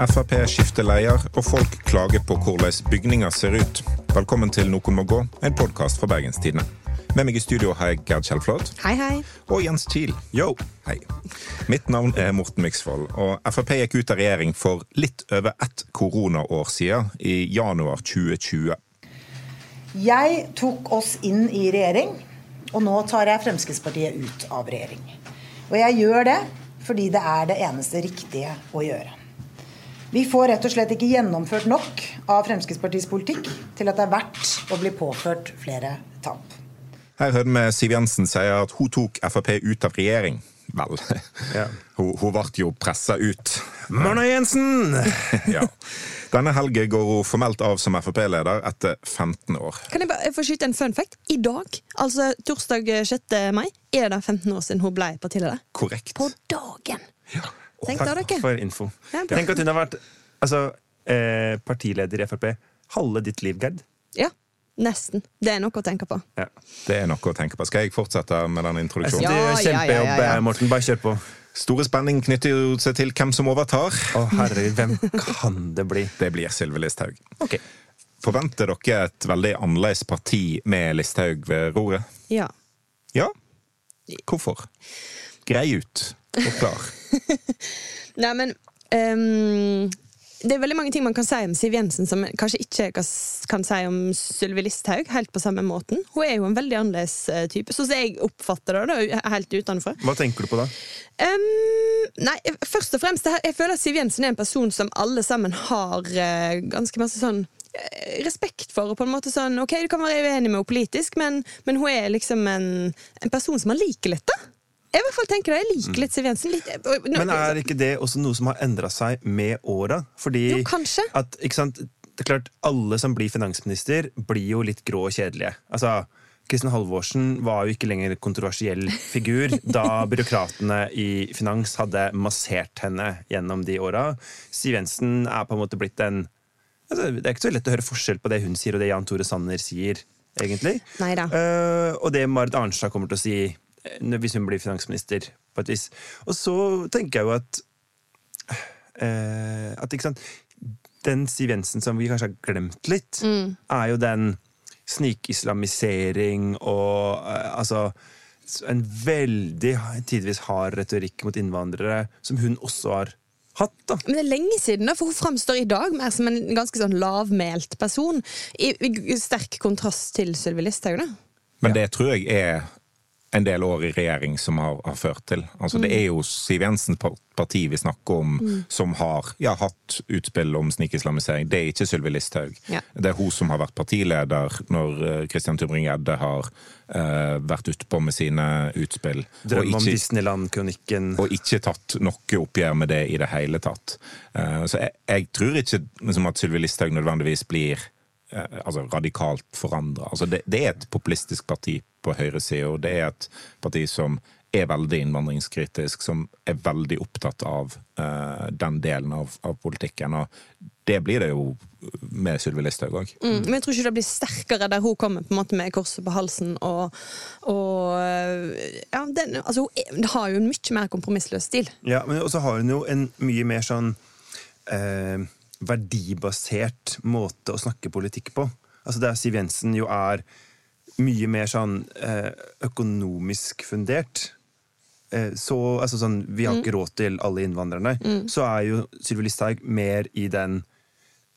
Frp skifter leder, og folk klager på hvordan bygninger ser ut. Velkommen til Noen må gå, en podkast fra Bergenstidene. Med meg i studio har jeg Gerd Kjellflot. Hei, hei. Og Jens Kiel. Yo! Hei. Mitt navn er Morten Myksvold, og Frp gikk ut av regjering for litt over ett koronaår siden, i januar 2020. Jeg tok oss inn i regjering, og nå tar jeg Fremskrittspartiet ut av regjering. Og jeg gjør det fordi det er det eneste riktige å gjøre. Vi får rett og slett ikke gjennomført nok av Fremskrittspartiets politikk til at det er verdt å bli påført flere tap. Her hørte vi Siv Jensen si at hun tok Frp ut av regjering. Vel, Ja. hun, hun ble jo pressa ut. Marna Jensen! Ja. Denne helgen går hun formelt av som Frp-leder etter 15 år. Kan jeg bare få skyte en fun fact? I dag, altså torsdag 6. mai, er det 15 år siden hun ble partileder. Korrekt. På dagen! Ja. Tenk Takk dere. for info. Ja, bra. Tenk at hun har vært altså, eh, partileder i Frp halve ditt liv, Gerd. Ja, nesten. Det er noe å tenke på. Ja. Det er noe å tenke på. Skal jeg fortsette med den introduksjonen? synes det er Ja, ja, kjempejobb, ja, ja, ja. Morten. Bare kjør på. Store spenning knytter jo seg til hvem som overtar. Å, herregud, hvem kan det bli? Det blir Sylvi Listhaug. Ok. Forventer dere et veldig annerledes parti med Listhaug ved roret? Ja. Ja? Hvorfor? Grei ut. Forklar. Nei, men um, Det er veldig mange ting man kan si om Siv Jensen som kanskje ikke kan, si om Sylvi Listhaug, helt på samme måten. Hun er jo en veldig annerledes eh, type, sånn som jeg oppfatter det, da, helt utenfra. Hva tenker du på da? Um, nei, først og fremst, jeg føler at Siv Jensen er en person som alle sammen har eh, ganske masse sånn eh, respekt for. Og på en måte sånn, ok, Du kan være uenig med henne politisk, men, men hun er liksom en, en person som man liker litt. da. Jeg i hvert fall tenker det, jeg liker litt Siv Jensen. Litt, eh, nå- Men er ikke det også noe som har endra seg med åra? Fordi Jo, kanskje. at, sant? Det er klart, Alle som blir finansminister, blir jo litt grå og kjedelige. Altså, Kristin Halvorsen var jo ikke lenger en kontroversiell figur da byråkratene i finans hadde massert henne gjennom de åra. Siv Jensen er på en måte blitt en altså, Det er ikke så lett å høre forskjell på det hun sier og det Jan Tore Sanner sier, egentlig. Neida. Uh, og det Marit Arnstad kommer til å si hvis hun blir finansminister, på et vis. Og så tenker jeg jo at eh, At ikke sant Den Siv Jensen som vi kanskje har glemt litt, er jo den snikislamisering og eh, altså en veldig tidvis hard retorikk mot innvandrere, som hun også har hatt. da. Men det er lenge siden, da, for hun framstår i dag mer som en ganske sånn lavmælt person. I, i sterk kontrast til Sylvi Listhaug. da. Men det tror jeg er en del år i regjering som har, har ført til. Altså, Det er jo Siv Jensens parti vi snakker om, som har ja, hatt utspill om snikislamisering. Det er ikke Sylvi Listhaug. Ja. Det er hun som har vært partileder når eh, Christian Tybring-Gjedde har uh, vært utpå med sine utspill. Drøm om Disneyland-kronikken. og ikke tatt noe oppgjør med det i det hele tatt. Uh, Så jeg, jeg tror ikke liksom, at Sylvi Listhaug nødvendigvis blir altså, radikalt forandra. Altså, det, det er et populistisk parti på høyresida, det er et parti som er veldig innvandringskritisk, som er veldig opptatt av uh, den delen av, av politikken. Og det blir det jo med Sylvi Listhaug òg. Mm. Men jeg tror ikke det blir sterkere der hun kommer på en måte med korset på halsen. Og, og ja, den, altså, hun det har jo en mye mer kompromissløs stil. Ja, men også har hun jo en mye mer sånn eh, verdibasert måte å snakke politikk på. Altså Der Siv Jensen jo er mye mer sånn eh, økonomisk fundert. Eh, så, altså sånn, Vi har ikke råd til alle innvandrerne. Så er jo Sylvi Listhaug mer i den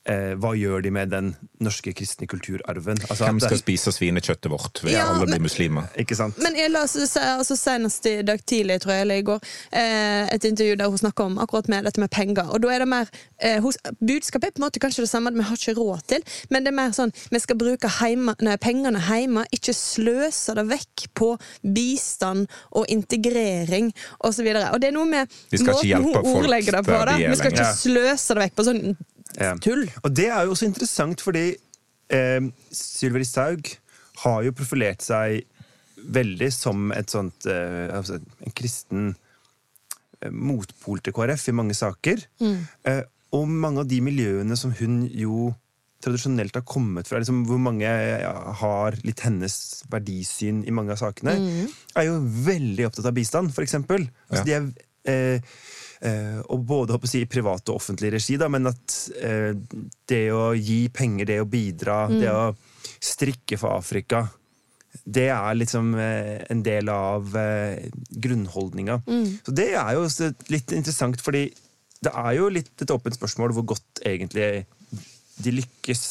eh, Hva gjør de med den norske kristne kulturarven? Altså, Hvem skal det- spise svinekjøttet vårt ved Ja, alle blir muslimer? Ikke sant? Men jeg la se- altså, senest i dag tidlig, tror jeg, eller i går, eh, et intervju der hun snakker om akkurat med dette med penger. Og da er det mer eh, hos, Budskapet er på en måte kanskje det samme, at vi har ikke råd til, men det er mer sånn vi skal bruke heima, nei, pengene hjemme, ikke sløse det vekk på bistand og integrering osv. Og, og det er noe med måten hun ordlegger det på. Da. Vi skal ikke sløse det vekk på sånn Ja. tull. Og det er jo også interessant, fordi eh, Sylvi Listhaug har jo profilert seg veldig som et sånt eh, altså en kristen eh, motpol til KrF i mange saker. Eh, og mange av de miljøene som hun jo tradisjonelt har kommet fra, liksom hvor mange har litt hennes verdisyn i mange av sakene, er jo veldig opptatt av bistand, for eksempel. Altså, Ja. De er eh, og både håper si, i privat og offentlig regi, da, men at eh, det å gi penger, det å bidra, det å strikke for Afrika det er liksom eh, en del av eh, grunnholdninga. Så det er jo litt interessant, fordi det er jo litt et åpent spørsmål hvor godt egentlig de lykkes.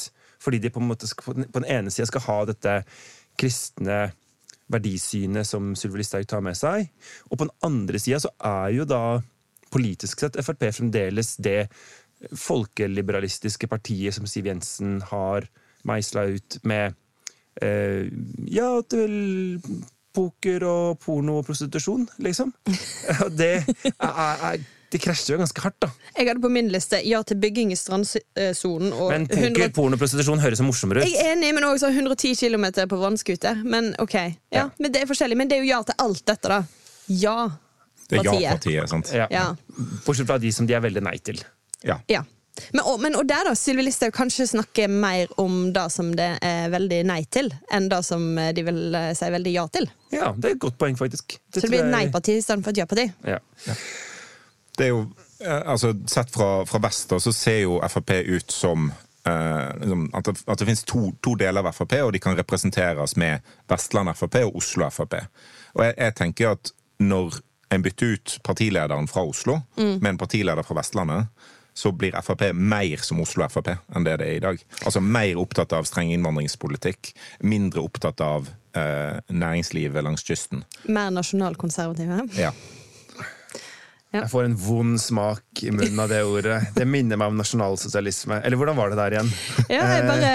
Fordi de på en måte skal, på den ene sida skal ha dette kristne verdisynet som Sylvi Listhaug tar med seg, og på den andre sida så er jo da politisk sett Frp fremdeles det folkeliberalistiske partiet som Siv Jensen har meisla ut med eh, Ja, til poker og porno og prostitusjon, liksom. Det, er, det krasjer jo ganske hardt, da. Jeg hadde på min liste ja til bygging i strandsonen. Men poker, 100 porno og prostitusjon høres morsommere ut. Jeg er enig, men også 110 km på vannscooter. Men ok, ja, Ja. men det er forskjellig. Men det er jo ja til alt dette, da. Ja. Det er Partiet. ja-partiet, sant? Ja. Ja. Bortsett fra de som de er veldig nei til. Ja. Ja. Men, og, men, og der da, Sylvi Listhaug kanskje snakker mer om det som det er veldig nei til, enn det som de vil eh, si veldig ja til. Ja, det er et godt poeng, faktisk. Så det blir et nei-parti istedenfor et ja-parti. Ja. Det er jo, eh, altså Sett fra, fra vest da, så ser jo Frp ut som eh, liksom, at det, at det finnes to, to deler av Frp, og de kan representeres med Vestland Frp og Oslo Frp. Og jeg, jeg tenker at når en bytter ut partilederen fra Oslo med en partileder fra Vestlandet, så blir Frp mer som Oslo Frp enn det det er i dag. Altså mer opptatt av streng innvandringspolitikk, mindre opptatt av eh, næringslivet langs kysten. Mer nasjonalkonservative. Ja. Jeg får en vond smak i munnen av det ordet. Det minner meg om nasjonalsosialisme. Eller hvordan var det der igjen? Ja, jeg bare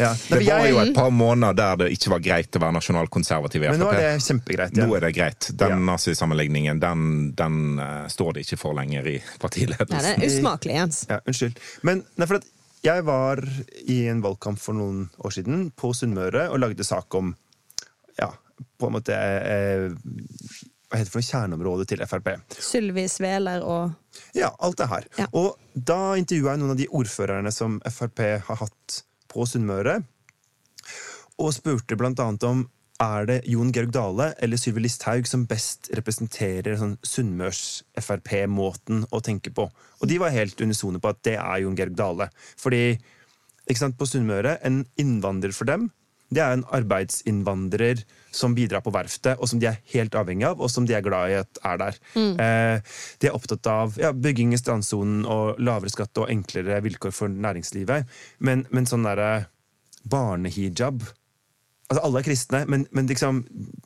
Ja. Det var jo et par måneder der det ikke var greit å være nasjonalkonservativ i Men nå er det kjempegreit Ja. Nå er det greit. Den Ja. nazisammenligningen den, den uh, står det ikke for lenger i Nei, det er usmakelig, Jens. Ja, unnskyld. Men nei, for at jeg var i en valgkamp for noen år siden på Sunnmøre og lagde sak om ja, på en måte eh, Hva heter det for noe? kjerneområde til Frp. Sylvi Sveler og Ja, alt det her. Ja. Og da intervjua jeg noen av de ordførerne som Frp har hatt på Sunnmøre, og spurte blant annet om er det Jon Georg Dale eller Sylvi Listhaug som best representerer sånn Sunnmørs-Frp-måten å tenke på. Og de var helt unisone på at det er Jon Georg Dale. Fordi sant, på Sunnmøre, en innvandrer for dem, det er en arbeidsinnvandrer som bidrar på verftet, og som de er helt avhengig av, og som de er glad i at er der. Eh, de er opptatt av ja, bygging i strandsonen og lavere skatt og enklere vilkår for næringslivet. Men, men sånn derre barnehijab Altså, Alle er kristne, men, men liksom,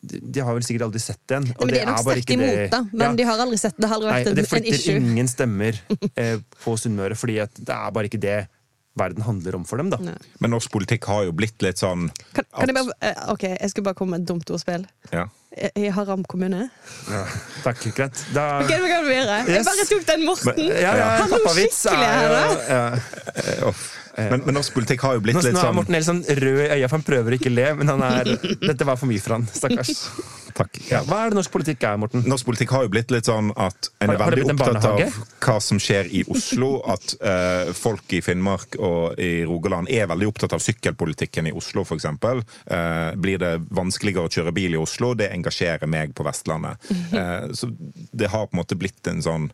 de, har vel sikkert aldri sett den. Nei, men De er nok sterkt imot, det- da. Men Ja. de har aldri sett det. har aldri Nei, vært og det en, en flytter ingen stemmer eh, på Sunnmøre, fordi det er bare ikke det verden handler om for dem. da. Nei. Men norsk politikk har jo blitt litt sånn Kan, kan jeg bare eh, Ok, jeg skulle bare komme med et dumt ordspill. ja. I Haram kommune. Ja, takk, greit. Da, Okay, hva kan vi gjøre? Jeg bare tok den Morten. Men- ja, ja, Han er jo skikkelig er her, da. ja. Eh, uff. Men, men norsk politikk har jo blitt Nå, litt nå er sånn Morten helt sånn rød i øya, for han prøver ikke å le, men han er, dette var for mye for han. Stakkars. Takk. Ja, hva er det norsk politikk er, Morten? Norsk politikk har jo blitt litt sånn at en er veldig en opptatt av hva som skjer i Oslo. At uh, folk i Finnmark og i Rogaland er veldig opptatt av sykkelpolitikken i Oslo, f.eks. Uh, blir det vanskeligere å kjøre bil i Oslo? Det engasjerer meg på Vestlandet. Uh, så det har på en måte blitt en sånn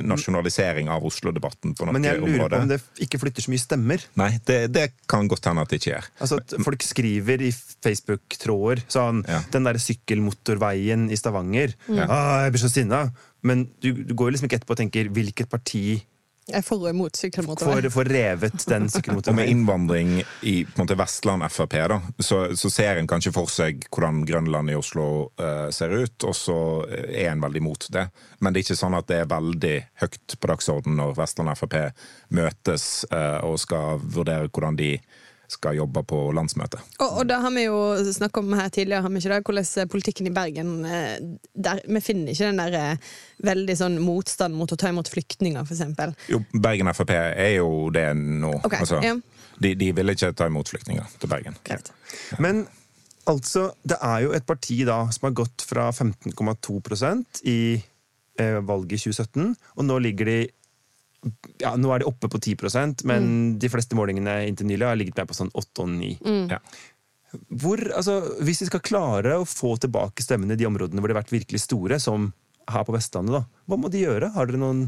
nasjonalisering av Oslo-debatten på noen områder. Men jeg lurer på om det ikke flytter så mye stemmer. Nei, det, det kan godt hende at det ikke gjør. Altså at Folk skriver i Facebook-tråder sånn Ja. Den der sykkelmotorveien i Stavanger. Ja. Ah, jeg blir så sinna. Men du, du går jo liksom ikke etterpå og tenker hvilket parti for og imot får, å få revet den sykkelmotorveien. med innvandring i på en måte, Vestland Frp, da, så, så ser en kanskje for seg hvordan Grønland i Oslo uh, ser ut, og så er en veldig mot det. Men det er ikke sånn at det er veldig høyt på dagsordenen når Vestland Frp møtes uh, og skal vurdere hvordan de skal jobbe på landsmøtet. Og, og da har vi jo snakket om her tidligere, har vi ikke det? hvordan politikken i Bergen eh, der, Vi finner ikke den der eh, veldig sånn motstand mot å ta imot flyktninger, eksempel. Jo, Bergen Frp er jo det nå. Okay, altså, ja. de, de vil ikke ta imot flyktninger til Bergen. Greit. Men altså, det er jo et parti da som har gått fra 15,2% i eh, valget i 2017, og nå ligger de ja, Nå er de oppe på 10% men de fleste målingene inntil nylig har ligget mer på sånn 8 og 9. Ja. Hvor, altså, hvis vi skal klare å få tilbake stemmene i de områdene hvor de har vært virkelig store, som her på Vestlandet, da. Hva må de gjøre? Har dere noen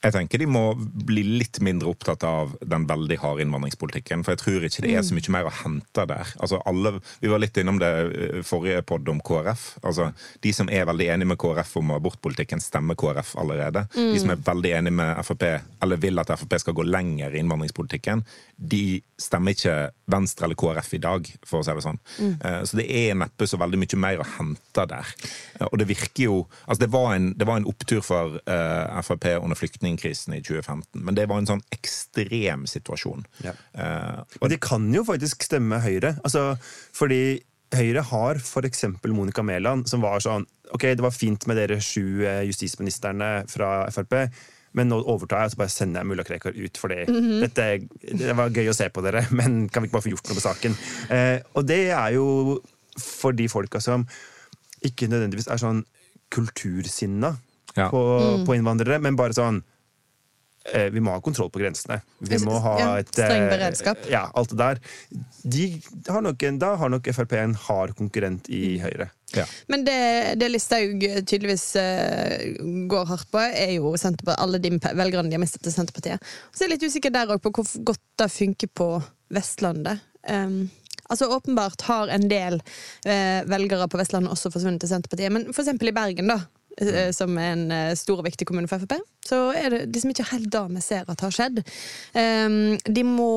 Jeg tenker de må bli litt mindre opptatt av den veldig harde innvandringspolitikken. For jeg tror ikke det er så mye mer å hente der. Altså alle, vi var litt innom det eh, forrige pod om KrF. Altså, de som er veldig enige med KrF om abortpolitikken, stemmer KrF allerede. De som er veldig enige med Frp, eller vil at Frp skal gå lenger i innvandringspolitikken, de stemmer ikke Venstre eller KrF i dag, for å si det sånn. Mm. Så det er neppe så veldig mye mer å hente der. Eh, Og det virker jo Altså, det var en, det var en opptur for uh, Frp under flyktningkrisen i 2015, men det var en sånn ekstrem situasjon. Ja. Uh, Og de kan jo faktisk stemme Høyre. Altså, fordi Høyre har f.eks. Monica Mæland, som var sånn Ok, det var fint med dere sju eh, justisministrene fra Frp, men nå overtar jeg og så bare sender jeg mulla Krekar ut. fordi dette, det var gøy å se på dere, men kan vi ikke bare få gjort noe med saken? Eh, og det er jo for de folka som ikke nødvendigvis er sånn kultursinna Ja. på, på innvandrere, men bare sånn Vi må ha kontroll på grensene. Vi må ha et Ja, streng eh, beredskap. Ja, alt det der. De har nok da har nok Frp en hard konkurrent i Mm. Høyre. ja. Men det, det Listhaug tydeligvis eh, går hardt på, er jo alle de velgerne de har mistet til Senterpartiet. Så jeg er litt usikker der òg på hvor godt det funker på Vestlandet. Um, altså Åpenbart har en del eh, velgere på Vestlandet også forsvunnet til Senterpartiet, men eksempel i Bergen, da. Eh, Som er en eh, stor og viktig kommune for Frp, så er det liksom ikke helt det vi ser at har skjedd. Um, de må,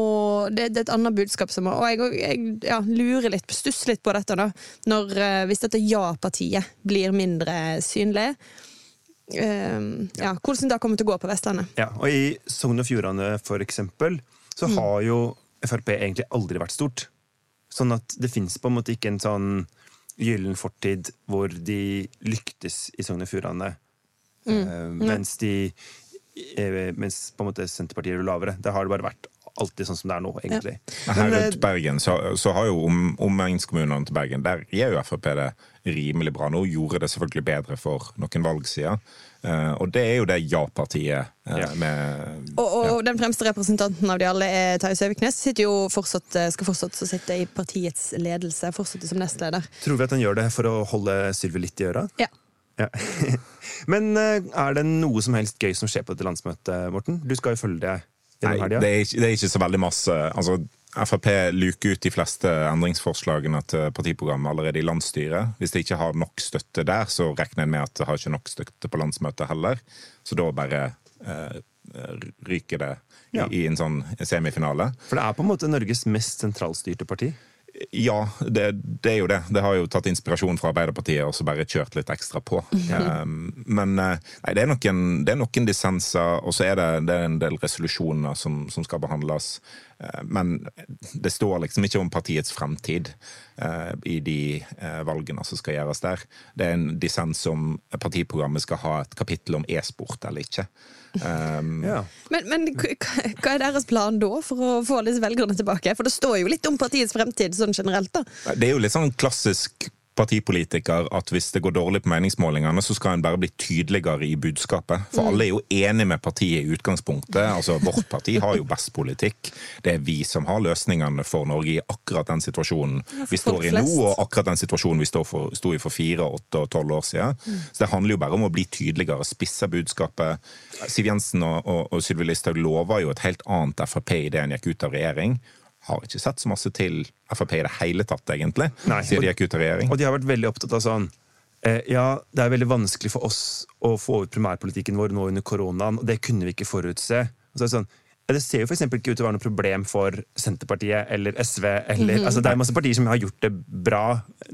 det, det er et annet budskap som må Og jeg, jeg ja, lurer litt, stusser litt på dette, da. Når, eh, hvis dette ja-partiet blir mindre synlig. Um, ja, hvordan det kommer til å gå på Vestlandet. Ja, og i Sogn og Fjordane, for eksempel, så Mm. har jo Frp egentlig aldri vært stort. Sånn at det fins på en måte ikke en sånn gyllen fortid hvor de lyktes i Sogn og Fjordane, Mm. Uh, mens de eh, Mens på en måte Senterpartiet er lavere. Det har det bare vært alltid sånn som det er nå, egentlig. Ja. Her Men, eh, rundt Bergen så, så har jo om, omegnskommunene til Bergen Der gjør jo Frp det rimelig bra nå. Gjorde det selvfølgelig bedre for noen valg siden. Eh, og det er jo det ja-partiet uh, Ja. med Og, og den fremste representanten av de alle er Terje Søviknes. Sitter jo fortsatt, skal fortsatt sitte i partiets ledelse, fortsette som nestleder. Tror vi at han gjør det for å holde Sylvi litt i øra? Ja. Ja. Men uh, er det noe som helst gøy som skjer på dette landsmøtet, Morten? Du skal jo følge det Nei, det er, ikke, det er ikke så veldig masse. Altså, Frp luker ut de fleste endringsforslagene til partiprogrammet allerede i landsstyret. Hvis det ikke har nok støtte der, så regner en med at det har ikke nok støtte på landsmøtet heller. Så da bare eh, ryker det i, Ja. i en sånn semifinale. For det er på en måte Norges mest sentralstyrte parti. Ja, det, det er jo det. Det har jo tatt inspirasjon fra Arbeiderpartiet og så bare kjørt litt ekstra på. Um, men eh, nei, det er noen, det er noen dissenser, og så er det, det er en del resolusjoner som, som skal behandles. Eh, men det står liksom ikke om partiets fremtid uh, i de uh, valgene som skal gjøres der. Det er en dissens om partiprogrammet skal ha et kapittel om e-sport eller ikke. Um, Ja. Men, men hva er deres plan da for å få disse velgerne tilbake? For det står jo litt om partiets fremtid sånn generelt, da. Det er jo litt sånn klassisk partipolitiker at hvis det går dårlig på meningsmålingene, så skal en bare bli tydeligere i budskapet. For alle er jo enige med partiet i utgangspunktet. Altså, Vårt parti har jo best politikk. Det er vi som har løsningene for Norge i akkurat den situasjonen vi står i nå, og akkurat den situasjonen vi for, sto i for fire, åtte og tolv år siden. Så det handler jo bare om å bli tydeligere, spisse budskapet. Siv Jensen og, og, og Sylvi Listhaug lover jo et helt annet Frp idet en gikk ut av regjering. Har ikke sett så masse til Frp i det hele tatt, egentlig, Nei. siden de gikk ut av regjering. Og de har vært veldig opptatt av sånn eh, Ja, det er veldig vanskelig for oss å få ut primærpolitikken vår nå under koronaen, og det kunne vi ikke forutse. Og så er det sånn ja, Det ser jo eksempel ikke ut til å være noe problem for Senterpartiet eller SV. Eller, altså Det er masse partier som har gjort det bra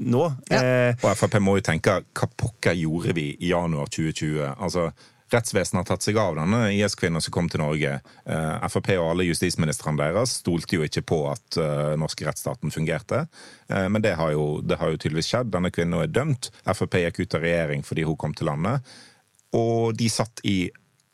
nå. Ja. Eh, Og Frp må jo tenke hva pokker gjorde vi i januar 2020? Altså, Rettsvesenet har tatt seg av denne IS-kvinnen som kom til Norge. Eh, Frp og alle justisministrene deres stolte jo ikke på at eh, norske rettsstaten fungerte. Eh, men det har, jo, det har jo tydeligvis skjedd. Denne kvinnen er dømt. Frp gikk ut av regjering fordi hun kom til landet. Og de satt i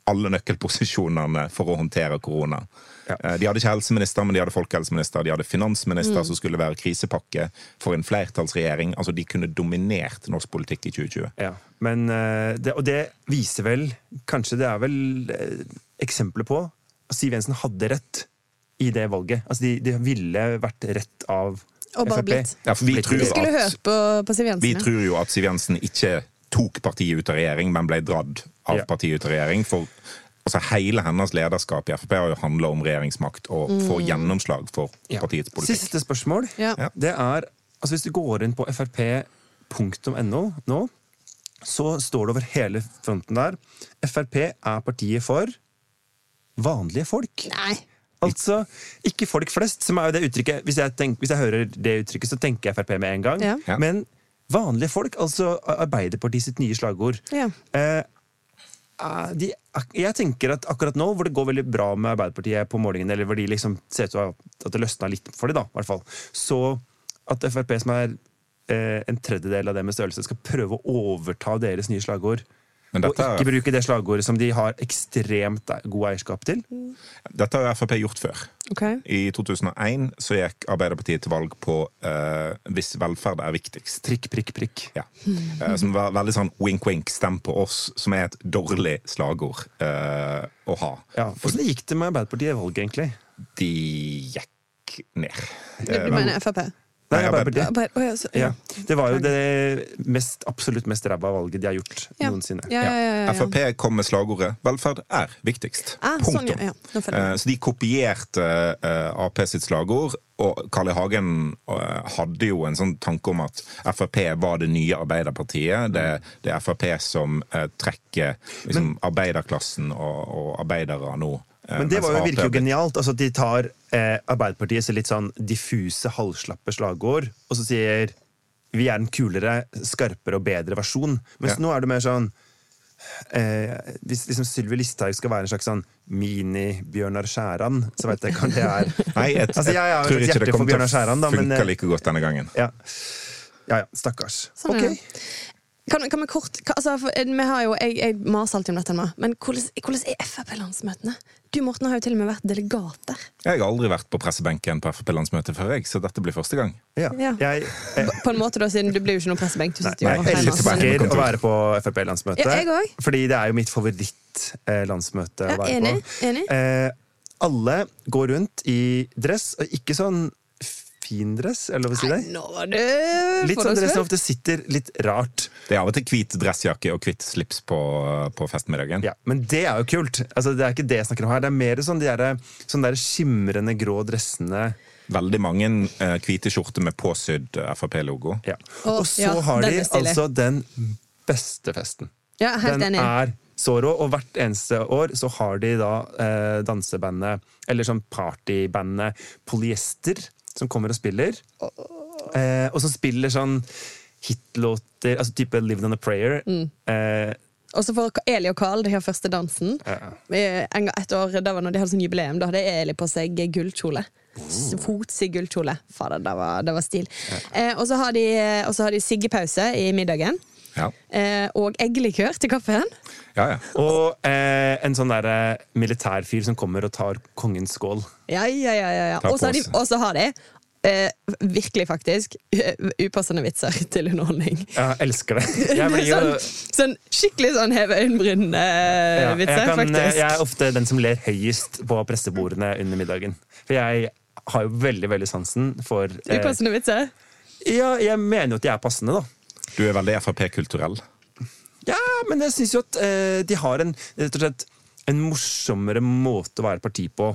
alle nøkkelposisjonene for å håndtere korona. Ja. Eh, De hadde ikke helseminister, men de hadde folkehelseminister. De hadde finansminister som skulle være krisepakke for en flertallsregjering. Altså, De kunne dominert norsk politikk i 2020. ja. Men, eh, det, og det viser vel Kanskje det er vel eh, eksempler på at Siv Jensen hadde rett i det valget. Altså De, de ville vært rett av Og bare blitt. Ja, for vi Blitt tror at- hørt på, på Siv Jensen. Vi ja. tror jo at Siv Jensen ikke tok partiet ut av regjering, men ble dratt av Ja. partiet ut av regjering. For altså, hele hennes lederskap i Frp har jo handla om regjeringsmakt og få gjennomslag for Ja. partiets politikk. Siste spørsmål. Ja. Det er altså Hvis du går inn på frp.no nå, så står det over hele fronten der Frp er partiet for vanlige folk. Nei. Altså ikke folk flest, som er jo det uttrykket Hvis jeg, tenk, hvis jeg hører det uttrykket, så tenker jeg Frp med en gang. Ja. Ja. Men vanlige folk, altså Arbeiderpartiet sitt nye slagord Ja. eh, de, jeg tenker at akkurat nå, hvor det går veldig bra med Arbeiderpartiet på målingene, eller hvor de liksom ser ut til at det løsna litt for dem, da, i hvert fall, så at Frp, som er eh, en tredjedel av det med størrelse, skal prøve å overta deres nye slagord. Men Og ikke ikke bruke det slagordet som de har ekstremt god eierskap til. dette har jo Frp gjort før. Okay. I 2001 så gikk Arbeiderpartiet til valg på uh, 'hvis velferd er viktigst'. Prikk, prikk, prikk. Ja. Uh, som var veldig sånn wink-wink, stem på oss, som er et dårlig slagord uh, å ha. Ja. Hvordan gikk det med Arbeiderpartiet i valget, egentlig? De gikk ned. Du, du mener Frp? Nei, Nei, å, ja, så- Ja. Det var jo det mest, absolutt mest ræva valget de har gjort Ja. noensinne. Ja, ja, ja, ja, ja. Frp kom med slagordet 'velferd er viktigst'. Ah, sånn, jeg. Eh, Så de kopierte uh, Ap sitt slagord, og Carl I. Hagen eh, hadde jo en sånn tanke om at Frp var det nye Arbeiderpartiet. Det, det er Frp som eh, trekker liksom, arbeiderklassen og, og arbeidere nå. Eh, Men det var jo, virker jo genialt. Altså, at de tar eh, Arbeiderpartiets litt sånn diffuse, halvslappe slagord, og så sier vi er en kulere, skarpere og bedre versjon. Mens Ja. nå er det mer sånn eh, Hvis liksom Sylvi Listhaug skal være en slags sånn mini-Bjørnar Skjæran, så vet jeg ikke hva det er. Nei, jeg, Altså, jeg jeg tror ikke det kommer til å Skjæran, da, å men, funke eh, like godt denne gangen. Ja, ja, ja stakkars. Sånn Ok. Kan, kan vi kort altså, for, vi har jo, Jeg, jeg maser alltid om dette, men hvordan, hvordan er Frp-landsmøtene? Du Morten, har jo til og med vært delegat der. Jeg har aldri vært på pressebenken på Frp-landsmøte før, jeg, så dette blir første gang. Ja. Ja. Jeg, jeg, På en måte da, siden du blir jo ikke noen pressebenk. Du nei, Nei, jeg elsker å være på Frp-landsmøte. Ja, fordi det er jo mitt favoritt-landsmøte Ja, å være enig, på. enig. Eh, alle går rundt i dress, og ikke sånn fin dress, er det lov å si det? Nei, nå var du Litt sånn dress som ofte sitter litt rart. Det er av og til hvit dressjakke og hvitt slips på, på festmiddagen. Ja, men det er jo kult. Altså, det er ikke det jeg snakker om her. Det er mer sånn de der, sånn der skimrende grå dressene. Veldig mange eh, hvite skjorter med påsydd eh, Frp-logo. Ja. Og, Og så ja, har de altså den beste festen. Ja, helt Den enig. er så rå, og hvert eneste år så har de da eh, dansebandet, eller sånn partybandet Polyester, som kommer og spiller. Eh, og som spiller sånn hitlåter, altså type Lived on a Prayer. Mm. Eh, Og så får Eli og Carl de har første dansen. Ja. Eh, En gang et år, da var når de hadde sånn jubileum, da hadde Eli på seg gullkjole. S- Fotsid gullkjole. Fader, det var, det var stil. Eh, og så har de, og så har de siggepause i middagen. Ja, Eh, og eggelikør til kaffen. ja. ja. og eh, en sånn der militærfyr som kommer og tar kongens skål. Ja, ja, ja, ja, ja. Og så har de, pose. har de eh, virkelig, faktisk, upassende vitser til underholdning. Jeg elsker det. Jeg blir jo sånn, sånn skikkelig sånn heve ja, øyenbryn-vitser, jeg, kan, faktisk. jeg er ofte den som ler høyest på pressebordene under middagen. For jeg har jo veldig veldig sansen for eh, Upassende vitser. Ja, jeg mener jo at de er passende, da. Du er veldig Frp-kulturell. Ja, men jeg syns jo at eh, de har en, rett og slett, en morsommere måte å være parti på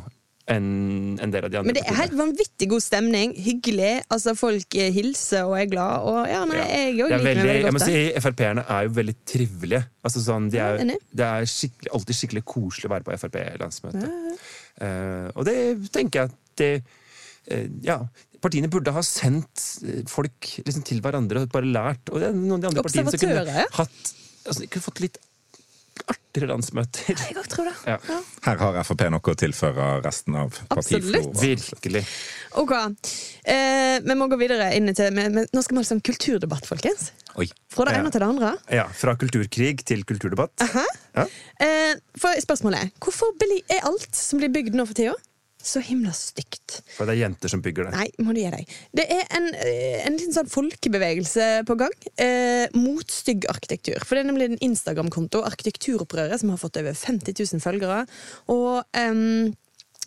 enn en del av de andre Men det er helt vanvittig god stemning. Hyggelig. altså Folk eh, hilser og er glad. Og ja, nei, jeg òg er liker veldig, meg veldig jeg må godt. si. Frp-erne er jo veldig trivelige. Altså sånn, de er, det er skikkelig, alltid skikkelig koselig å være på Frp-landsmøte. Eh, og det tenker jeg at det Ja, partiene burde ha sendt eh, folk liksom, til hverandre og bare lært. Og det er noen av de andre partiene som kunne hatt altså, kunne fått litt artigere landsmøter. Jeg tror det. Ja. Ja. Her har Frp noe å tilføre resten av Absolutt. Virkelig. Ok. Eh, vi må gå videre inn til med, med, Nå skal vi ha liksom kulturdebatt, folkens. Oi. Fra det Ja. ene til det andre. Ja, Fra kulturkrig til kulturdebatt. Ja. Eh, for Spørsmålet er hvorfor er alt som blir bygd nå for tida, så himla stygt? For det er jenter som bygger det. Nei, må du gi deg. Det er en, eh, en liten sånn folkebevegelse på gang eh, mot stygg arkitektur. For det er nemlig en Instagram-konto, Arkitekturopprøret, som har fått over 50 000 følgere. Og eh,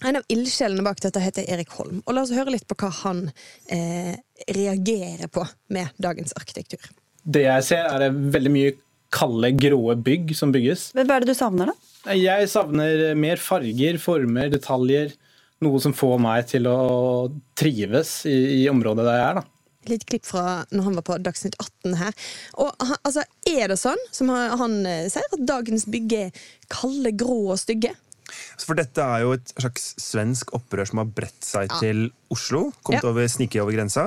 en av ildsjelene bak dette heter Erik Holm. Og la oss høre litt på hva han eh, reagerer på med dagens arkitektur. Det jeg ser, er det veldig mye kalde, gråe bygg som bygges. Hva er det du savner, da? Jeg savner mer farger, former, detaljer. Noe som får meg til å trives i, i området der jeg er. da. Litt klipp fra når han var på Dagsnytt 18 her. Og altså, Er det sånn, som han, han eh, sier, at dagens bygg er kalde, grå og stygge? For dette er jo et slags svensk opprør som har bredt seg Ja. til Oslo. Kommet Ja. Over, sniket over grensa.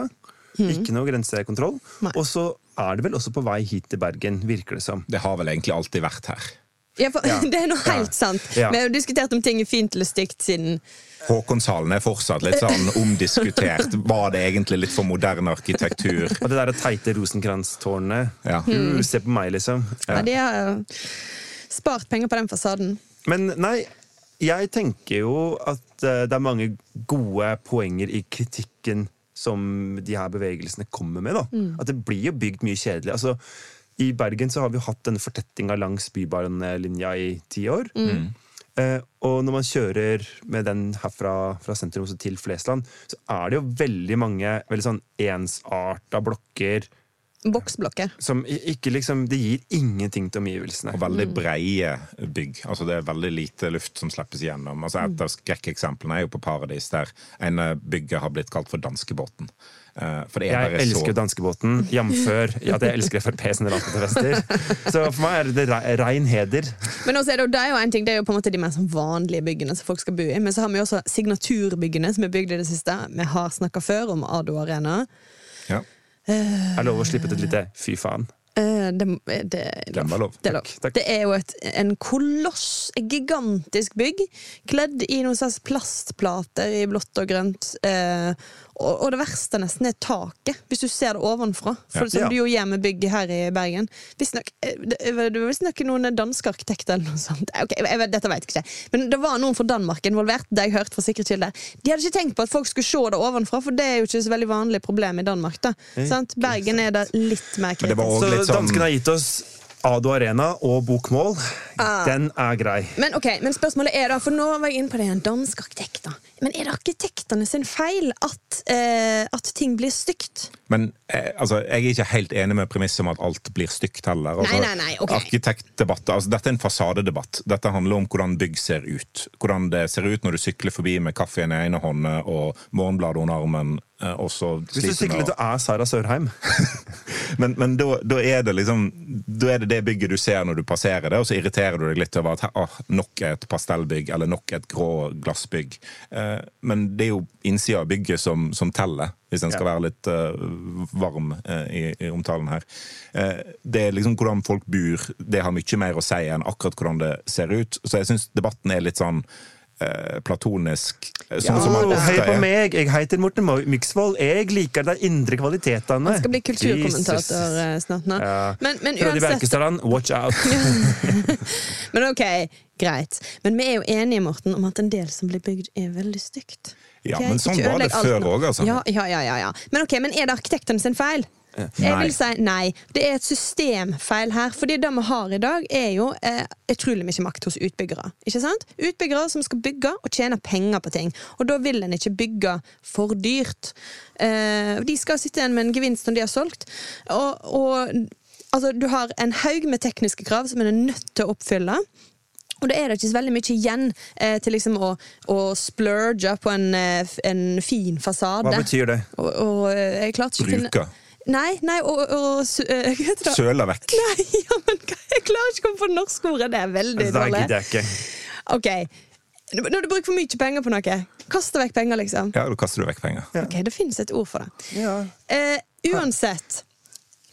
Ikke noe grensekontroll. Nei. Og så er det vel også på vei hit til Bergen, virker det som. Det har vel egentlig alltid vært her. Ja, for, Ja. Det er noe helt Ja. sant. Ja. Vi har jo diskutert om ting er fint eller stygt siden Håkonshallen er fortsatt litt sånn omdiskutert. Var det egentlig litt for moderne arkitektur? Og det der teite rosenkranstårnet. Ja. Mm. se på meg, liksom. ja. De har jo spart penger på den fasaden. Men nei, jeg tenker jo at eh, det er mange gode poenger i kritikken som de her bevegelsene kommer med. da. At det blir jo bygd mye kjedelig. Altså, I Bergen så har vi hatt denne fortettinga langs Bybanelinja i ti år. Eh, og når man kjører med den herfra fra sentrum til Flesland, så er det jo veldig mange veldig sånn ensarta blokker Boksblokker. som ikke liksom Det gir ingenting til omgivelsene. Og veldig breie bygg. Altså Det er veldig lite luft som slippes gjennom. Altså Et av skrekkeksemplene er jo på Paradis, der ene bygget har blitt kalt for danskebåten. Eh, For det er Jeg bare elsker så danskebåten, jf. at jeg elsker Frp sine landsmøtefester. Så for meg er det re- rein heder. Men også er det, det er jo en ting, det er jo på en måte de mer vanlige byggene som folk skal bo i. Men så har vi også signaturbyggene som er bygd i det siste. Vi har snakka før om Ado Arena. Er det lov å slippe ut et lite fy faen? Eh, Det, det, er lov. Det er lov. Takk, takk. Det er jo et, en koloss, et gigantisk bygg, kledd i noen slags plastplater i blått og grønt. Eh, og, og det verste nesten er taket, hvis du ser det ovenfra. For, Ja. som Ja. du jo gjør med bygg her i Bergen. Visstnok eh, var noen danske arkitekter eller noe sånt. Okay, Ok, jeg vet, dette vet jeg ikke. Men det var noen fra Danmark involvert. Det har jeg hørte fra sikre kilder. De hadde ikke tenkt på at folk skulle se det ovenfra, for det er jo ikke så veldig vanlig problem i Danmark. da. Sant? Bergen er da litt mer Men det var kritisk. Sånn... Så sånn- danskene har gitt oss Ado Arena og bokmål. Den er grei. Men ok, men spørsmålet er da, for nå var jeg inne på det igjen, arkitekt da, Men er det arkitektene sin feil at, eh, at ting blir stygt? Men eh, altså, jeg er ikke helt enig med premisset om at alt blir stygt heller. Altså, Nei, nei, nei, ok. Arkitektdebatter, altså, Dette er en fasadedebatt. Dette handler om hvordan bygg ser ut. Hvordan det ser ut når du sykler forbi med kaffe i den ene hånden og morgenbladet under armen. eh, Og så Hvis du sykler til er Sara Sørheim Men, men da, da er det liksom Da er det det bygget du ser når du passerer det, og så irriterer du deg litt over at ah, nok et pastellbygg eller nok et grå glassbygg. Eh, men det er jo innsida av bygget som, som teller, hvis en skal være litt uh, varm uh, i, i omtalen her. Uh, det er liksom hvordan folk bor, det har mye mer å si enn akkurat hvordan det ser ut. Så jeg syns debatten er litt sånn eh, platonisk. Sånn som man oh, ofte Hei på er. meg, jeg heter Morten Myksvold. Jeg liker de indre kvalitetene. Han skal bli kulturkommentator Jesus. eh, snart nå. Ja. Men, men uansett Bjerkestrand, watch out. Men ok, greit. Men vi er jo enige, Morten, om at en del som blir bygd, er veldig stygt. Ja, Ok? men sånn var det før òg, altså. Ja, ja, ja, ja, ja. Men ok, men er det arkitekten sin feil? Jeg vil si nei. Det er et systemfeil her. Fordi det vi har i dag, er jo eh, utrolig mye makt hos utbyggere. Ikke sant? Utbyggere som skal bygge og tjene penger på ting. Og da vil en ikke bygge for dyrt. Eh, de skal sitte igjen med en gevinst når de har solgt. Og, og altså, du har en haug med tekniske krav som en er nødt til å oppfylle. Og da er det ikke så veldig mye igjen eh, til liksom å, å splurge på en, eh, en fin fasade. Hva betyr det? Og, og eh, Bruke. Nei, nei, og, og eh, det? Søla vekk. Nei, ja, men jeg klarer ikke å komme på norsk ord. Det er veldig Det dårlig. gidder jeg ikke. Ok, Når du bruker for mye penger på noe, kast vekk penger, liksom. Ja, da kaster du vekk penger. Ok, Det finnes et ord for det. Ja. Eh, uansett.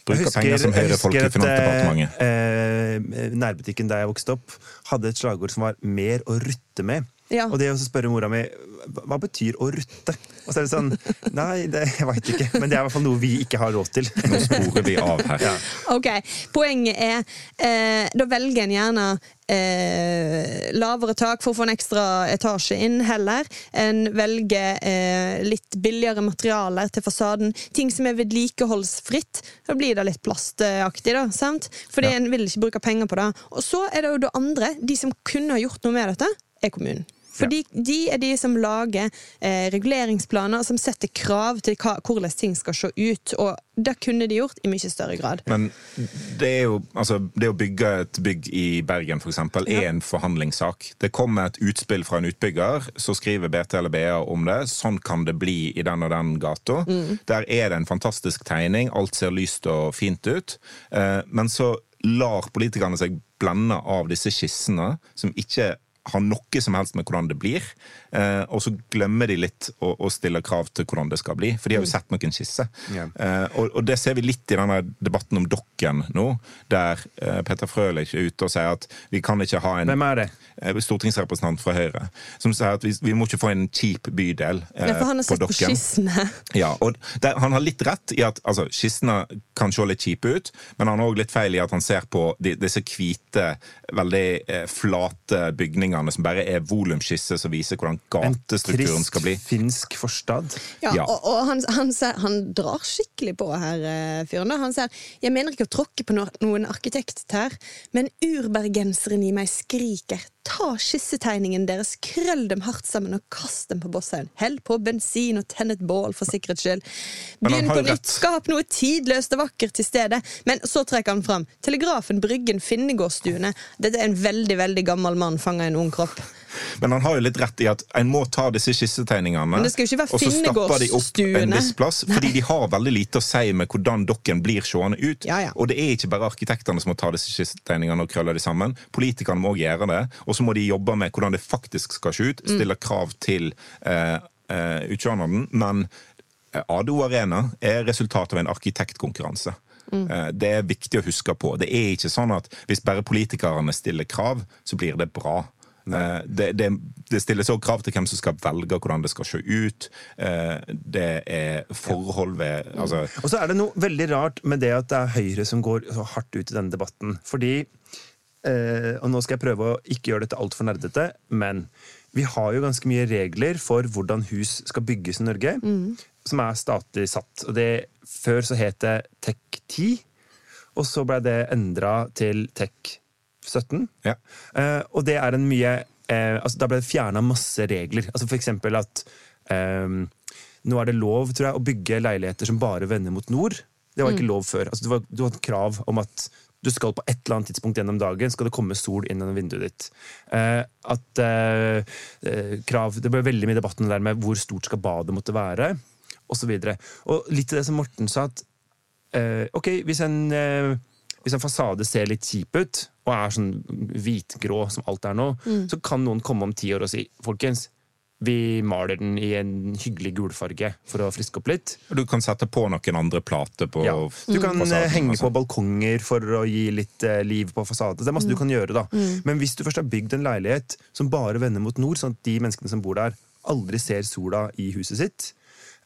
Bruker penger som høyre folk i Finansdepartementet. eh, eh, nærbutikken der jeg vokste opp, hadde et slagord som var 'mer å rutte med'. Ja. Og det å spørre mora mi hva betyr å rutte? Og så er det sånn Nei, det, jeg veit ikke. Men det er i hvert fall noe vi ikke har råd til. Nå sporer vi av her. Ja. Ok, Poenget er eh, Da velger en gjerne eh, lavere tak for å få en ekstra etasje inn, heller. En velger eh, litt billigere materialer til fasaden. Ting som er vedlikeholdsfritt. Da blir det litt plastaktig, da. sant? Fordi en vil ikke bruke penger på det. Og så er det jo det andre. De som kunne ha gjort noe med dette, er kommunen. Fordi de er de som lager eh, reguleringsplaner, som setter krav til hva, hvordan ting skal se ut. Og det kunne de gjort i mye større grad. Men det jo altså, Det å bygge et bygg i Bergen for eksempel, er en forhandlingssak. Det kommer et utspill fra en utbygger, så skriver BT eller BA om det. Sånn kan det bli i den og den gata. Der er det en fantastisk tegning, alt ser lyst og fint ut. Eh, men så lar politikerne seg blende av disse skissene, som ikke har noe som helst med hvordan det blir. Eh, og så glemmer de litt å, å, stille krav til hvordan det skal bli, for de har jo sett noen skisser. Yeah. Eh, og, og, det ser vi litt i denne debatten om Dokken nå, der eh, Petter Frølich er ute og sier at vi kan ikke ha en Hvem er det? eh, stortingsrepresentant fra Høyre, som sier at vi, vi må ikke få en kjip bydel eh, Ja, for han har på sett på Dokken. skissene. Ja, og der, Han har litt rett i at altså, skissene kan se litt kjipe ut, men han har òg litt feil i at han ser på de, disse hvite, veldig eh, flate bygningene som bare er volumskisse som viser hvordan gatestrukturen skal bli. finsk forstad. Ja, Ja. Og, og han, han, ser, han drar skikkelig på her, eh, fyren. Han sier jeg mener ikke å tråkke på noen arkitekt her, men urbergenseren i meg skriker. Ta skissetegningen deres, krøll dem hardt sammen og kast dem på Bosshaugen. Hell på bensin og tenn et bål for sikkerhets skyld. Begynn på nytt, skap noe tidløst og vakkert til stedet. Men så trekker han fram Telegrafen, Bryggen, Finnegårdstuene. Dette er en veldig veldig gammel mann fanga i en ung kropp. Men han har jo litt rett i at en må ta disse skissetegningene og så stapper de opp en viss plass, fordi de har veldig lite å si med hvordan dokken blir seende ut. Ja, ja. Og det er ikke bare arkitektene som må ta disse skissetegningene og krølle de sammen. Politikerne må òg gjøre det, og så må de jobbe med hvordan det faktisk skal se ut, Mm. stille krav til eh, eh, men eh, ADO Arena er resultatet av en arkitektkonkurranse. Mm. Eh, Det er viktig å huske på. Det er ikke sånn at hvis bare politikerne stiller krav, så blir det bra. Eh, Det, det, det stilles også krav til hvem som skal velge hvordan det skal se ut. Eh, Det er forhold ved altså, Og så er det noe veldig rart med det at det er Høyre som går så hardt ut i denne debatten. Fordi eh, Og nå skal jeg prøve å ikke gjøre dette altfor nerdete, men vi har jo ganske mye regler for hvordan hus skal bygges i Norge, som er statlig satt. Og det, før så het det TEK 10, og så ble det endra til TEK 17. ja. Eh, og det er en mye eh, altså Da ble det fjerna masse regler. Altså for eksempel at eh, nå er det lov tror jeg, å bygge leiligheter som bare vender mot nord. Det var ikke lov før. Altså, det, var, det var krav om at du skal på et eller annet tidspunkt gjennom dagen skal det komme sol inn gjennom vinduet ditt. Eh, at eh, eh, krav, Det ble veldig mye debatten der med hvor stort skal badet måtte være, osv. Og, og litt til det som Morten sa, at eh, ok, hvis en, eh, hvis en fasade ser litt kjip ut, og er sånn hvitgrå som alt er nå, så kan noen komme om ti år og si folkens, vi maler den i en hyggelig gulfarge for å friske opp litt. Du kan sette på noen andre plater på Ja. Du kan fasaden, eh, henge altså. på balkonger for å gi litt eh, liv på fasaden. Det er masse du kan gjøre, da. Men hvis du først har bygd en leilighet som bare vender mot nord, sånn at de menneskene som bor der, aldri ser sola i huset sitt,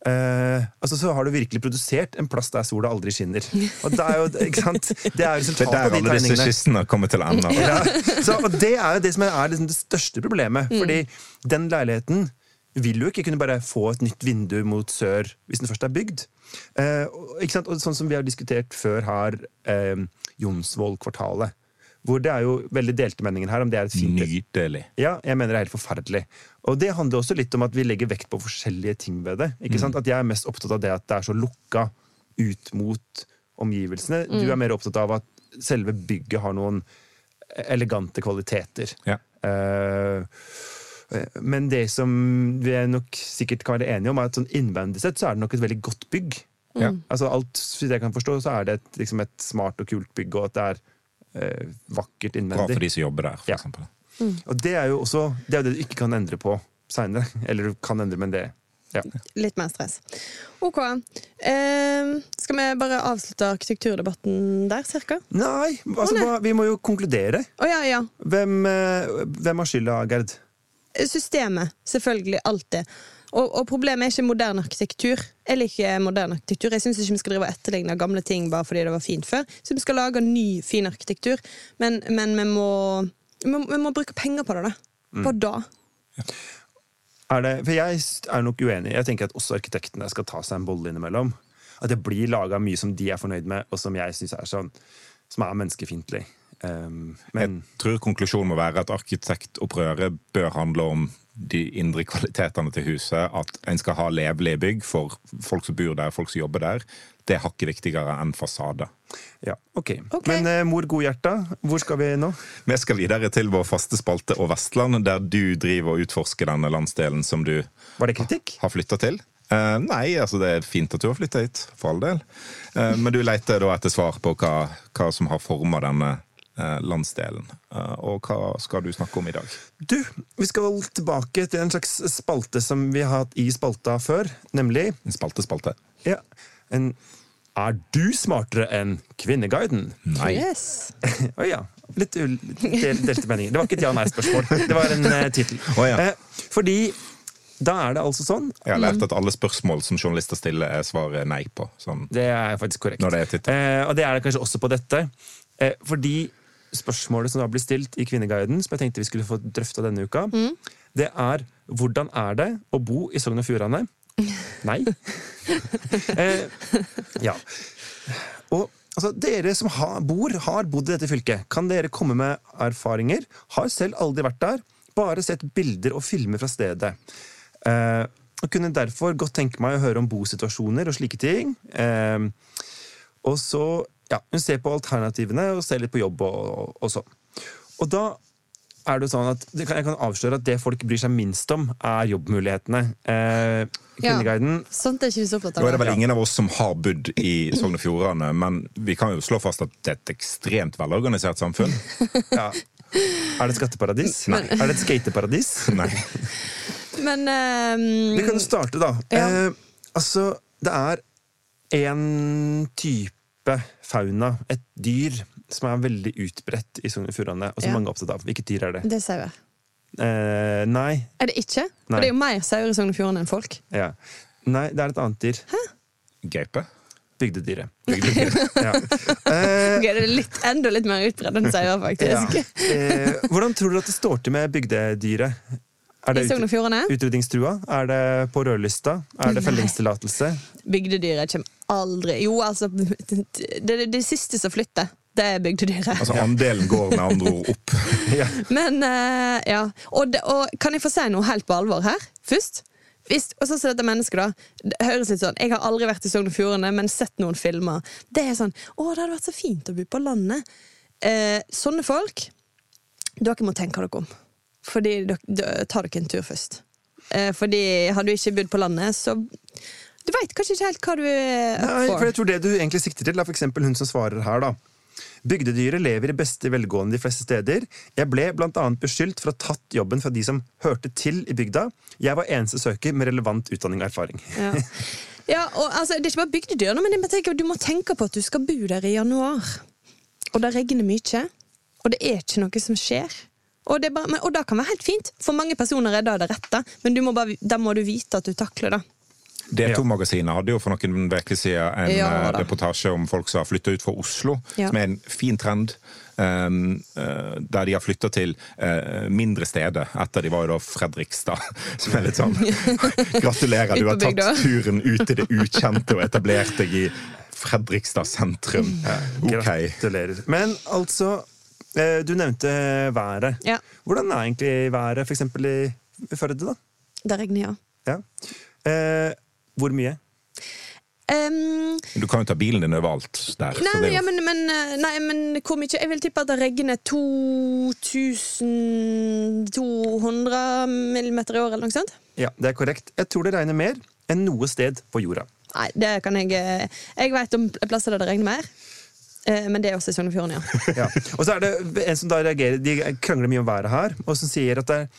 eh, altså så har du virkelig produsert en plass der sola aldri skinner. Og det er jo ikke sant? Det er Det er der alle disse kyssene skissene kommer til å ende. Ja. Så, og det er jo det som er liksom det største problemet. Fordi den leiligheten vil jo ikke kunne bare få et nytt vindu mot sør hvis den først er bygd. Uh, ikke sant? Og sånn som vi har diskutert før her, eh, Jonsvoll-kvartalet. Hvor det er jo veldig delte meninger her om det er et fint Nydelig. ja, jeg mener det er helt forferdelig. Og det handler også litt om at vi legger vekt på forskjellige ting ved det. Ikke sant? At jeg er mest opptatt av det at det er så lukka ut mot omgivelsene. Du er mer opptatt av at selve bygget har noen elegante kvaliteter. Ja. Uh, men det som vi nok sikkert kan være enige om, er at sånn innvendig sett så er det nok et veldig godt bygg. Ja. Altså alt, Hvis jeg kan forstå, så er det et, liksom et smart og kult bygg, og at det er uh, vakkert Bra innvendig. for de som jobber der, for Ja. eksempel. Og det er jo også det, er det du ikke kan endre på seinere. Eller du kan endre, men det ja. Litt mer stress. OK. Eh, skal vi bare avslutte arkitekturdebatten der, cirka? Nei, altså, oh, nei. vi må jo konkludere. Oh, ja, ja. Hvem, eh, hvem har skylda, Gerd? Systemet. Selvfølgelig. Alltid. Og, og problemet er ikke moderne arkitektur. Jeg liker moderne arkitektur. Jeg syns ikke vi skal drive og etterligne gamle ting bare fordi det var fint før. Så vi skal lage ny, fin arkitektur, men, men vi, må, vi, må, vi må bruke penger på det. da. Mm. På da. Er det, for jeg er nok uenig. Jeg tenker at også arkitektene skal ta seg en bolle innimellom. At det blir laga mye som de er fornøyd med, og som jeg syns er sånn Som er menneskefiendtlig. Um, men Jeg tror konklusjonen må være at arkitektopprøret bør handle om de indre kvalitetene til huset. At en skal ha levelige bygg for folk som bor der, folk som jobber der. Det er hakket viktigere enn fasade. Ja, ok. Ok. Men eh, mor Godhjerta, hvor skal vi nå? Vi skal videre til vår faste spalte og Vestland, der du driver og utforsker denne landsdelen som du Var det kritikk? har flytta til. Eh, nei, altså det er fint at du har flytta hit, for all del. Eh, men du leter da etter svar på hva, hva som har forma denne landsdelen. Eh, og hva skal du snakke om i dag? Du, vi skal tilbake til en slags spalte som vi har hatt i spalta før, nemlig En spalte-spalte? ja, en Er du smartere enn Kvinneguiden? Nei. Yes. Å ja. Litt del, delte meninger. Det var ikke et ja-nei-spørsmål. Det var en uh, tittel. Oh, ja. Eh, fordi da er det altså sånn Jeg har lært at alle spørsmål som journalister stiller, er svaret nei på. Sånn, Det er faktisk korrekt. Når det er. Eh, og det er det kanskje også på dette. Eh, fordi spørsmålet som da blir stilt i Kvinneguiden, som jeg tenkte vi skulle få drøfta denne uka, det er hvordan er det å bo i Sogn og Fjordane? Nei. eh, ja. Og altså, dere som har, bor, har bodd i dette fylket, kan dere komme med erfaringer? Har selv aldri vært der, bare sett bilder og filmer fra stedet. Eh, og kunne derfor godt tenke meg å høre om bosituasjoner og slike ting. Eh, og så ja, hun ser på alternativene og ser litt på jobb og, og, og sånn. Og da er det sånn at det kan, Jeg kan avsløre at det folk bryr seg minst om, er jobbmulighetene. Eh, Kvinneguiden Sånt er ikke vi så opptatt Nå er det av. vel ingen av oss som har bodd i Sogn og Fjordane, men vi kan jo slå fast at det er et ekstremt velorganisert samfunn. ja. Er det et skatteparadis? Nei. Er det et skateparadis? Nei. Men um... Vi kan jo starte, da. Ja. Eh, altså, det er en type fauna, et dyr, som er veldig utbredt i Sogn og Fjordane, og som Ja. mange er opptatt av. Hvilket dyr er det? det er sauer. Eh, nei. Er det ikke? Nei. For det er jo mer sauer i Sogn og Fjordane enn folk. Ja. Nei, det er et annet dyr. Gaupe? Bygdedyret. Ja. Eh, okay, det er litt, enda litt mer utbredt enn sauer, ja. faktisk. Eh, hvordan tror du at det står til med bygdedyret? Er det I Sogn og utrydningstrua? Er det på rødlista? Er det fellingstillatelse? Bygdedyret kommer aldri Jo, altså Det er det siste som flytter. Det er bygdedyret. Altså Andelen går med andre ord opp. Ja. Men uh, ja. Og, det, og kan jeg få si noe helt på alvor her, først? Hvis, og så ser dette mennesket, da. Det høres litt sånn Jeg har aldri vært i Sogn og Fjordane, men sett noen filmer. Det er sånn Å, det hadde vært så fint å bo på landet. Eh, sånne folk Dere må tenke dere om. Fordi dere, dere- ta dere en tur først. Eh, fordi hadde du ikke bodd på landet, så Du veit kanskje ikke helt hva du er Nei, for jeg tror det du egentlig sikter til, er eksempel hun som svarer her, da. Bygdedyret lever i beste velgående de fleste steder. Jeg ble annet beskyldt for å ha tatt jobben fra de som hørte til i bygda. Jeg var eneste søker med relevant utdanning og erfaring. Ja. ja, og altså, Det er ikke bare bygdedyr, men tenker, du må tenke på at du skal bo der i januar. Og det regner mye, og det er ikke noe som skjer. Og det, bare, men, og det kan være helt fint. For mange personer er det det rette, men du må bare, da må du vite at du takler det. D2-magasinet hadde jo for noen uker siden en Ja, eh, reportasje om folk som har flytta ut fra Oslo, Ja. som er en fin trend. Um, uh, der de har flytta til uh, mindre steder. Etter de var jo da Fredrikstad. Som er litt sånn Gratulerer, du har tatt turen ut i det ukjente og etablert deg i Fredrikstad sentrum. Ok. Gratulerer. Men altså, eh, du nevnte været. Ja. Hvordan er egentlig været f.eks. i i Førde, da? Det regner, ja. Ja. Hvor mye? Um, Du kan jo ta bilen din overalt der. nei, så det men, er ja, men, men, eh, nei, men hvor mye? Jeg vil tippe at det regner 2200 millimeter i året, eller noe sånt. Ja, det er korrekt. Jeg tror det regner mer enn noe sted på jorda. Nei, det kan jeg eh, Jeg vet om plasser der det regner mer, eh, men det er også i Sogn og Fjordane, ja. Ja. Og så er det en som da reagerer, de krangler mye om været her, og som sier at det, eh,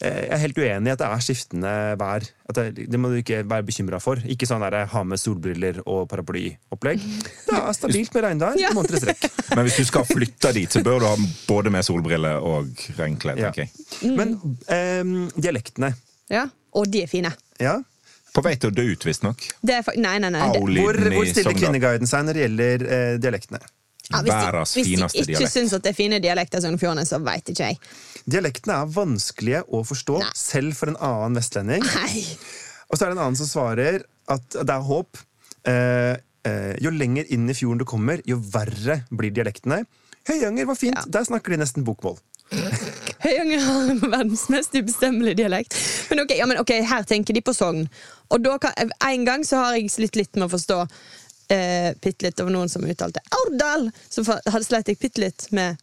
jeg er helt uenig i at det er skiftende vær. Det, det må du ikke være bekymra for. Ikke sånn der, ha med solbriller og paraplyopplegg. Det er stabilt med regnvær Ja. måneder i strekk. men hvis du skal flytte dit, så bør du ha både med solbriller og regnklær. Ja. Okay. Men eh, dialektene ja. Og de er fine. ja. På vei til å dø ut, visstnok. Det fa nei, nei, nei. Hvor, hvor stiller Kvinneguiden seg når det gjelder eh, dialektene? ja, hvis, de, hvis de ikke dialekt. syns at det er fine dialekter i Sogn og så veit ikke jeg. Dialektene er vanskelige å forstå, Nei. selv for en annen vestlending. Nei. Og så er det en annen som svarer at det er håp. Eh, eh, jo lenger inn i fjorden du kommer, jo verre blir dialektene. Høyanger var fint, Ja. der snakker de nesten bokmål. Høyanger har verdens mest ubestemmelige dialekt. Men ok, ja, men ok, her tenker de på Sogn. Og da kan, en gang så har jeg slitt litt med å forstå eh, bitte litt over noen som uttalte Aurdal! Så hadde sleit jeg bitte litt med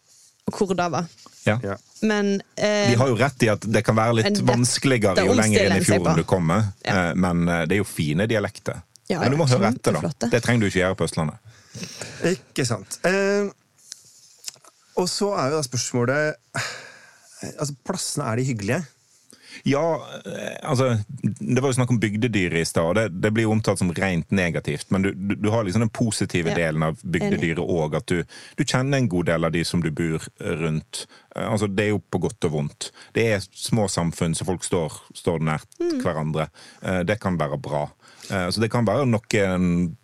hvor det var. Ja. Ja. Men eh, De har jo rett i at det kan være litt vanskeligere jo lenger inn i fjorden du kommer, Ja. eh, men eh, det er jo fine dialekter. Ja, Men du må høre etter, da. Det trenger du ikke gjøre på Østlandet. Ikke sant. Eh, og så er jo da spørsmålet eh, Altså, plassene, er de hyggelige? Ja, eh, altså Det var jo snakk om bygdedyr i stad, og det, det blir jo omtalt som rent negativt. Men du, du, du har liksom den positive Ja, delen av bygdedyret òg. At du, du kjenner en god del av de som du bor eh, rundt. Eh, Altså, Det er jo på godt og vondt. Det er små samfunn, så folk står, står nært Mm. hverandre. Det kan være bra. Så det kan være noen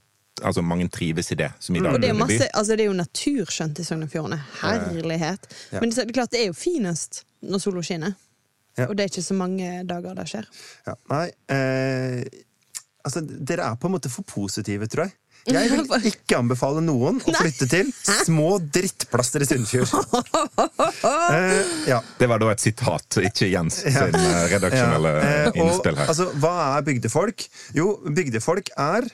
Altså, mange trives i det. Som i dag Og det er, masse, altså det er jo naturskjønt i Sogn og Fjordane. Herlighet. Ja. Men det er klart det er jo finest når sola skinner. Ja. Og det er ikke så mange dager det skjer. Ja, nei eh, Altså, dere er på en måte for positive, tror jeg. Jeg vil ikke anbefale noen å flytte til små drittplasser i Sunnfjord. Eh, ja. Det var da et sitat, ikke Jens sin eh, redaksjonelle Ja, eh, innspill her. Altså, hva er bygdefolk? Jo, bygdefolk er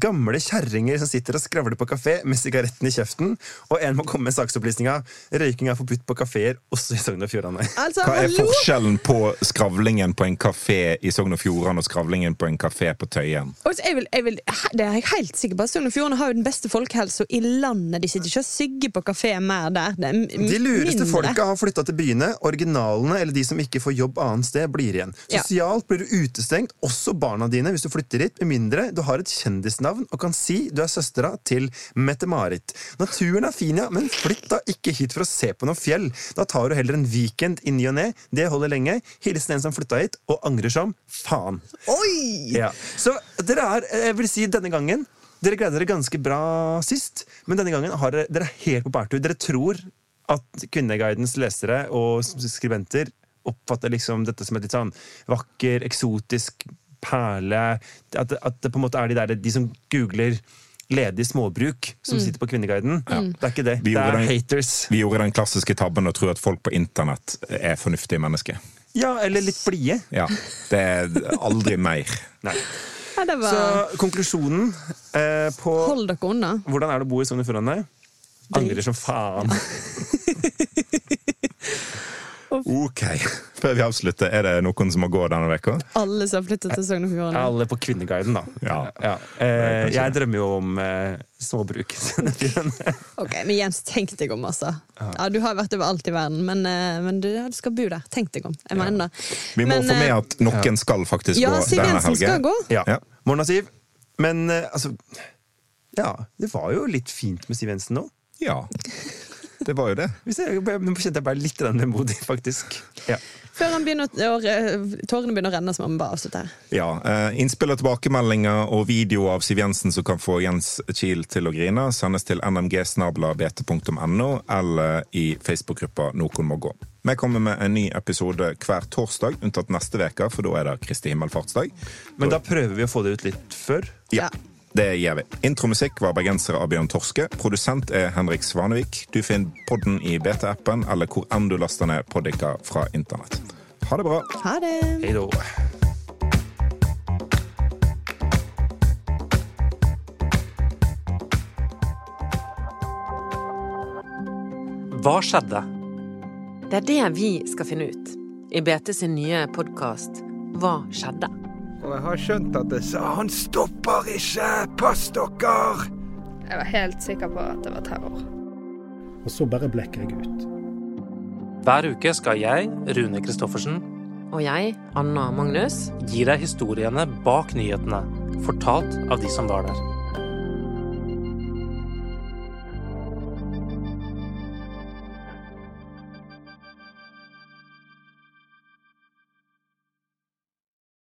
gamle kjerringer som sitter og skravler på kafé med sigaretten i kjeften, og en må komme med saksopplysninga. Røyking er forbudt på kafeer, også i Sogn og Fjordane. Altså, Hva er hallo! forskjellen på skravlingen på en kafé i Sogn og Fjordane og skravlingen på en kafé på Tøyen? Altså, jeg vil, jeg vil, det er jeg helt sikker på. Sogn og Fjordane har jo den beste folkehelsa i landet. De sitter ikke og sygger på kafé mer der. Det er m- De lureste folka har flytta til byene. Originalene, eller de som ikke får jobb annet sted, blir igjen. Ja. Sosialt blir du utestengt, også barna dine, hvis du flytter hit, med mindre du har et kjendisnavn og kan si du er søstera til Mette-Marit. Naturen er fin, ja, men flytt da ikke hit for å se på noe fjell. Da tar du heller en weekend i ny og ne. Det holder lenge. Hilsen en som flytta hit, og angrer som faen. Oi! Ja. Så dere er, jeg vil si denne gangen Dere greide dere ganske bra sist, men denne gangen har dere, dere er helt på bærtur. Dere tror at Kvinneguidens lesere og skribenter oppfatter liksom dette som et litt sånn vakker, eksotisk perle. At, at det på en måte er de der de som googler ledig småbruk, som sitter på Kvinneguiden. Det er ikke det. Det er den- haters. Vi gjorde den klassiske tabben å tro at folk på internett er fornuftige mennesker. Ja, eller litt blide. Ja, Det er aldri mer. Nei. Ja, det Så konklusjonen eh, på Hold dere unna. hvordan er det å bo i Sogn og Fjordane? Angrer som faen. Ok, Før vi avslutter, er det noen som må gå denne uka? Alle som har flyttet til Sogn og Fjordane. Alle på Kvinneguiden, da. Ja. Eh, jeg drømmer jo om eh, småbruk. Ok, Men Jens, tenk deg om, altså. Ja, Du har vært overalt i verden, men, eh, men du, ja, du skal bo der. Tenk deg om. Jeg mener det. Vi må Men, få med eh, at noen skal faktisk Ja, gå Siv denne Jensen skal gå. ja. Ja. Morna, Siv. Men eh, altså Ja, det var jo litt fint med Siv Jensen nå. Ja, det var jo det. Hvis jeg, nå kjente jeg bare litt vemodig, faktisk. Ja. Før han begynner å- tårene begynner å renne, så må vi bare avslutte her. Ja, eh, Innspill og tilbakemeldinger og video av Siv Jensen som kan få Jens Kiel til å grine, sendes til nmgsnabla.bt.no eller i Facebook-gruppa Noen må gå. Vi kommer med en ny episode hver torsdag, unntatt neste uke, for da er det Kristi himmelfartsdag. Men da prøver vi å få det ut litt før. Ja, det gjør vi. Intromusikk var bergensere av Bjørn Torske. Produsent er Henrik Svanevik. Du finner podden i BT-appen eller hvor enn du laster ned poddiker fra internett. Ha det bra. Ha det! Hei då. Hva skjedde? Det er det vi skal finne ut i BT sin nye podkast Hva skjedde? Og jeg har skjønt at det sa 'han stopper ikke, pass dere'. Jeg var helt sikker på at det var terror. Og så bare blekker jeg ut. Hver uke skal jeg, Rune Christoffersen, Og jeg, Anna Magnus, gi deg historiene bak nyhetene, fortalt av de som var der.